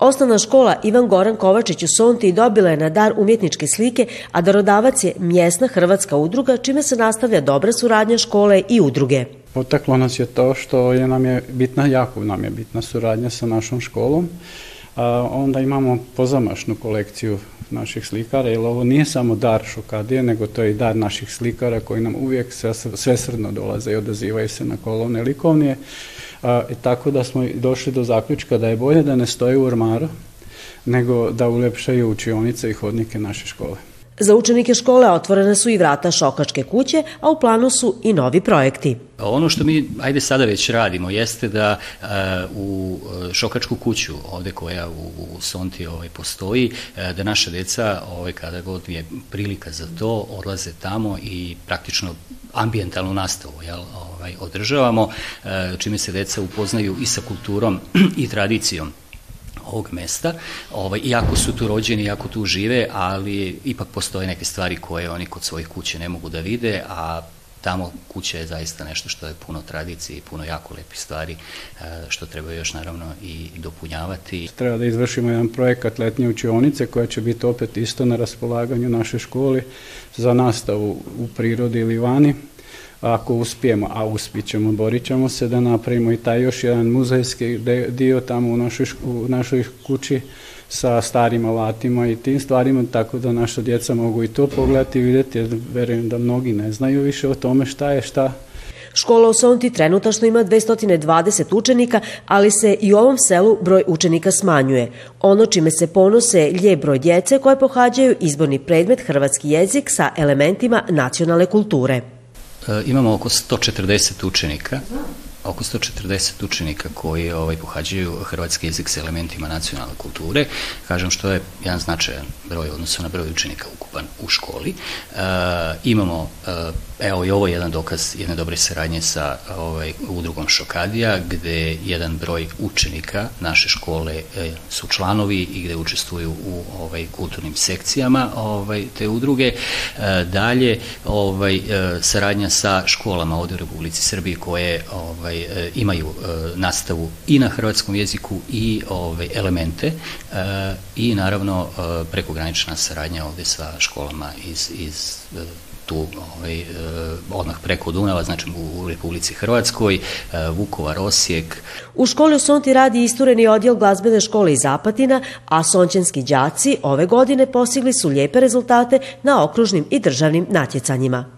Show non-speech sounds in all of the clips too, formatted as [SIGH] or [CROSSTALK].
Osnovna škola Ivan Goran Kovačić u Sonti dobila je na dar umjetničke slike, a darodavac je mjesna hrvatska udruga, čime se nastavlja dobra suradnja škole i udruge. Potaklo nas je to što je nam je bitna, jako nam je bitna suradnja sa našom školom a onda imamo pozamašnu kolekciju naših slikara, jer ovo nije samo dar šukadije nego to je i dar naših slikara koji nam uvijek svesrdno dolaze i odazivaju se na kolovne likovnije. tako da smo došli do zaključka da je bolje da ne stoje u ormaru, nego da uljepšaju učionice i hodnike naše škole. Za učenike škole otvorene su i vrata šokačke kuće, a u planu su i novi projekti. Ono što mi, ajde sada već radimo, jeste da e, u e, šokačku kuću, ovde koja u, Sonti ovaj, postoji, e, da naša deca, ovaj, kada god je prilika za to, odlaze tamo i praktično ambijentalnu nastavu jel, ovaj, održavamo, čime se deca upoznaju i sa kulturom [CLEARS THROAT] i tradicijom ovog mesta, ovaj, iako su tu rođeni, iako tu žive, ali ipak postoje neke stvari koje oni kod svojih kuće ne mogu da vide, a tamo kuće je zaista nešto što je puno tradicije i puno jako lepih stvari e, što treba još naravno i dopunjavati. Treba da izvršimo jedan projekat letnje učionice koja će biti opet isto na raspolaganju naše školi za nastavu u prirodi ili vani ako uspijemo, a ćemo. borit ćemo se da napravimo i taj još jedan muzejski dio tamo u našoj, u našoj kući sa starim alatima i tim stvarima, tako da naša djeca mogu i to pogledati i vidjeti, jer verujem da mnogi ne znaju više o tome šta je šta. Škola u Sonti trenutačno ima 220 učenika, ali se i u ovom selu broj učenika smanjuje. Ono čime se ponose je broj djece koje pohađaju izborni predmet hrvatski jezik sa elementima nacionalne kulture. E, imamo oko 140 učenika oko 140 učenika koji ovaj, pohađaju hrvatski jezik s elementima nacionalne kulture. Kažem što je jedan značajan broj odnosno na broj učenika ukupan u školi. E, imamo, e, evo i ovo je jedan dokaz jedne dobre saradnje sa ovaj, udrugom Šokadija, gde jedan broj učenika naše škole e, su članovi i gde učestvuju u ovaj, kulturnim sekcijama ovaj, te udruge. dalje, ovaj, saradnja sa školama ovdje u Republici Srbiji koje ovaj, Eh, imaju eh, nastavu i na hrvatskom jeziku i ove ovaj, elemente eh, i naravno prekogranična saradnja ovdje sa školama iz, iz tu ovaj, odmah preko Dunava, znači u Republici Hrvatskoj, Vukovar, Osijek. U školi u Sonti radi istureni odjel glazbene škole iz Zapatina, a sončenski đaci ove godine postigli su lijepe rezultate na okružnim i državnim natjecanjima.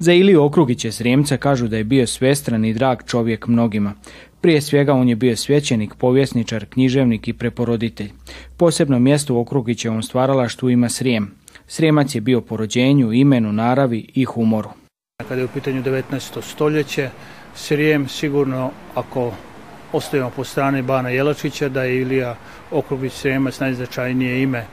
Za Iliju Okrugića Srijemca kažu da je bio svestran i drag čovjek mnogima. Prije svega on je bio svećenik, povjesničar, književnik i preporoditelj. Posebno mjesto u Okrugićevom stvaralaštvu ima Srijem. Srijemac je bio po rođenju, imenu, naravi i humoru. Kada je u pitanju 19. stoljeće, Srijem sigurno, ako ostavimo po strani Bana Jelačića, da je Ilija Okrugić Srijemac najznačajnije ime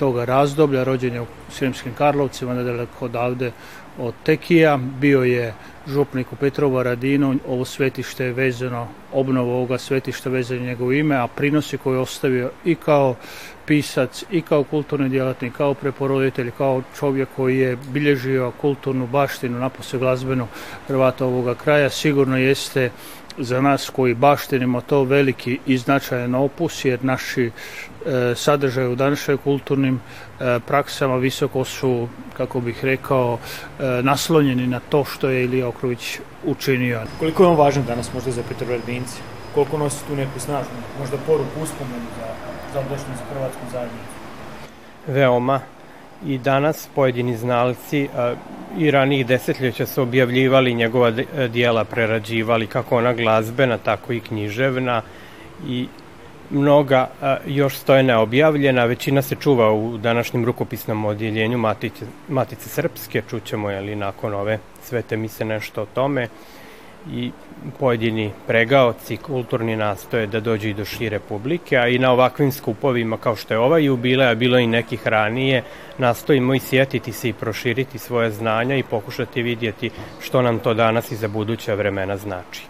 toga razdoblja, rođen je u Sremskim Karlovcima, nedaleko odavde od Tekija, bio je župnik u Petrovu Radinu, ovo svetište je vezano, obnova ovoga svetišta vezano njegovo ime, a prinosi koje je ostavio i kao pisac, i kao kulturni djelatnik, kao preporoditelj, kao čovjek koji je bilježio kulturnu baštinu, napose glazbenu Hrvata ovoga kraja, sigurno jeste za nas koji baštinimo to veliki i značajan opus jer naši e, sadržaj u današnjoj kulturnim e, praksama visoko su, kako bih rekao, e, naslonjeni na to što je Ilija Okrović učinio. Koliko je on važan danas možda za Petrobradinci? Koliko nosi tu neku snažnu, možda poruku uspomenu za, za za Hrvatsku zajednicu? Veoma, i danas pojedini znalci i ranih desetljeća su objavljivali njegova e, dijela, prerađivali kako ona glazbena, tako i književna i mnoga još stoje neobjavljena, većina se čuva u današnjem rukopisnom odjeljenju Matice, Matice Srpske, čućemo je li nakon ove svete mise nešto o tome i pojedini pregaoci kulturni nastoje da dođu i do šire publike, a i na ovakvim skupovima kao što je ovaj jubilej, a bilo i nekih ranije, nastojimo i sjetiti se i proširiti svoje znanja i pokušati vidjeti što nam to danas i za buduća vremena znači.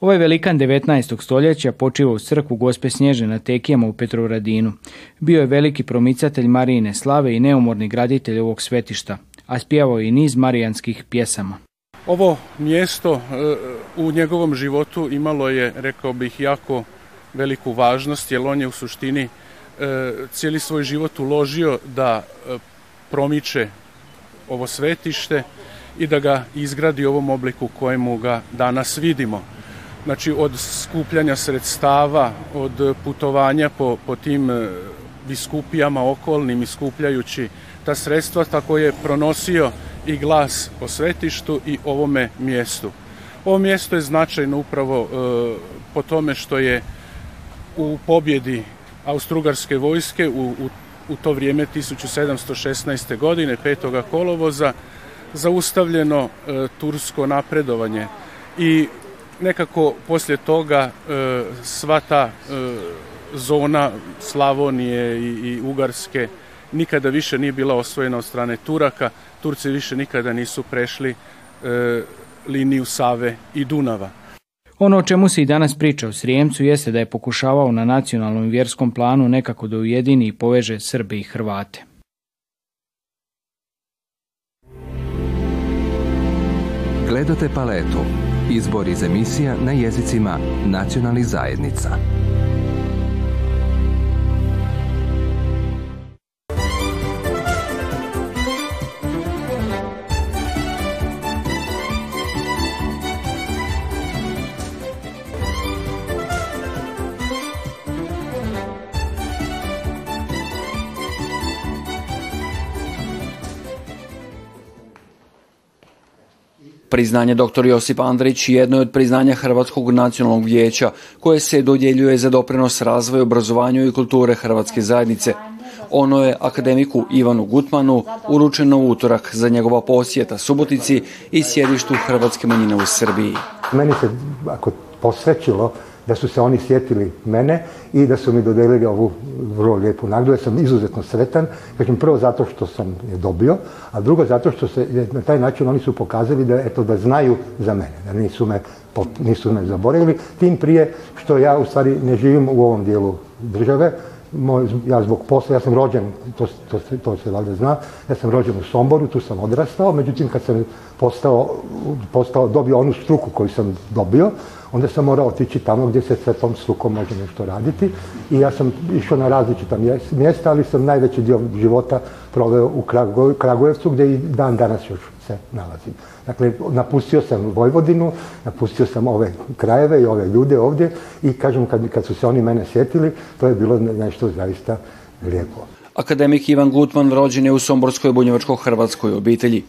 Ovaj velikan 19. stoljeća počiva u crkvu Gospe Snježe na Tekijama u Petrovradinu. Bio je veliki promicatelj Marijine slave i neumorni graditelj ovog svetišta, a spjevao je i niz marijanskih pjesama. Ovo mjesto e, u njegovom životu imalo je, rekao bih, jako veliku važnost, jer on je u suštini e, cijeli svoj život uložio da e, promiče ovo svetište i da ga izgradi u ovom obliku kojemu ga danas vidimo. Znači od skupljanja sredstava, od putovanja po, po tim biskupijama okolnim skupljajući ta sredstva, tako je pronosio i glas o svetištu i ovome mjestu. Ovo mjesto je značajno upravo e, po tome što je u pobjedi Austrugarske vojske u, u, u to vrijeme 1716. godine 5. kolovoza zaustavljeno e, tursko napredovanje i nekako poslije toga e, sva ta zona Slavonije i, i Ugarske nikada više nije bila osvojena od strane Turaka, Turci više nikada nisu prešli e, liniju Save i Dunava. Ono o čemu se i danas priča u Srijemcu jeste da je pokušavao na nacionalnom vjerskom planu nekako da ujedini i poveže Srbe i Hrvate. Gledate paletu. Izbor iz emisija na jezicima nacionalnih zajednica. Priznanje dr. Josip Andrić jedno od priznanja Hrvatskog nacionalnog vijeća koje se dodjeljuje za doprinos razvoju, obrazovanju i kulture Hrvatske zajednice. Ono je akademiku Ivanu Gutmanu uručeno u utorak za njegova posjeta Subotici i sjedištu Hrvatske manjine u Srbiji. Meni se, ako da su se oni sjetili mene i da su mi dodelili ovu vrlo lijepu nagradu. Ja sam izuzetno sretan, kažem prvo zato što sam je dobio, a drugo zato što se na taj način oni su pokazali da eto da znaju za mene, da nisu me, nisu me zaboravili, tim prije što ja u stvari ne živim u ovom dijelu države, ja zbog posla, ja sam rođen, to, se valjda zna, ja sam rođen u Somboru, tu sam odrastao, međutim kad sam postao, dobio onu struku koju sam dobio, onda sam morao otići tamo gdje se sve tom strukom može nešto raditi i ja sam išao na različita mjesta, ali sam najveći dio života proveo u Kragujevcu gdje i dan danas još se nalazim. Dakle, napustio sam Vojvodinu, napustio sam ove krajeve i ove ljude ovdje i kažem, kad, su se oni mene sjetili, to je bilo nešto zaista lijepo. Akademik Ivan Gutman rođen je u Somborskoj bunjevačko-hrvatskoj obitelji.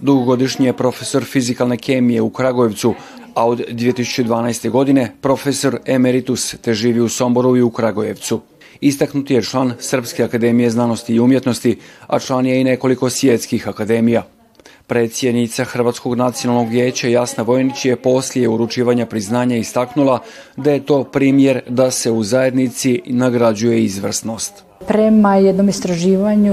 Dugogodišnji je profesor fizikalne kemije u Kragojevcu, a od 2012. godine profesor emeritus te živi u Somboru i u kragojevcu. Istaknuti je član Srpske akademije znanosti i umjetnosti, a član je i nekoliko svjetskih akademija. Predsjednica Hrvatskog nacionalnog vijeća Jasna Vojnić je poslije uručivanja priznanja istaknula da je to primjer da se u zajednici nagrađuje izvrsnost. Prema jednom istraživanju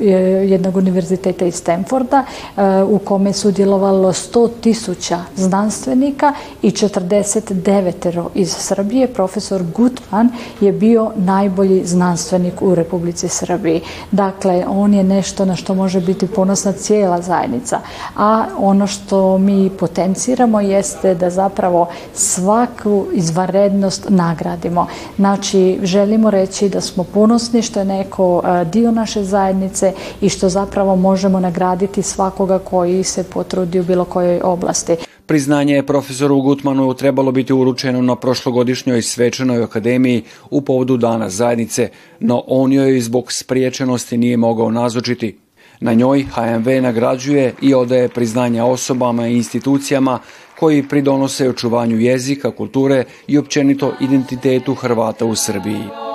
e, jednog univerziteta iz Stanforda e, u kome je sudjelovalo 100 tisuća znanstvenika i 49 iz Srbije, profesor Gutman je bio najbolji znanstvenik u Republici Srbiji. Dakle, on je nešto na što može biti ponosna cijela zajednica. A ono što mi potenciramo jeste da zapravo svaku izvanrednost nagradimo. Znači, želimo reći da smo ponosni ponosni što je neko e, dio naše zajednice i što zapravo možemo nagraditi svakoga koji se potrudi u bilo kojoj oblasti. Priznanje je profesoru Gutmanu trebalo biti uručeno na prošlogodišnjoj svečanoj akademiji u povodu dana zajednice, no on joj zbog spriječenosti nije mogao nazočiti. Na njoj HMV nagrađuje i odaje priznanja osobama i institucijama koji pridonose očuvanju jezika, kulture i općenito identitetu Hrvata u Srbiji.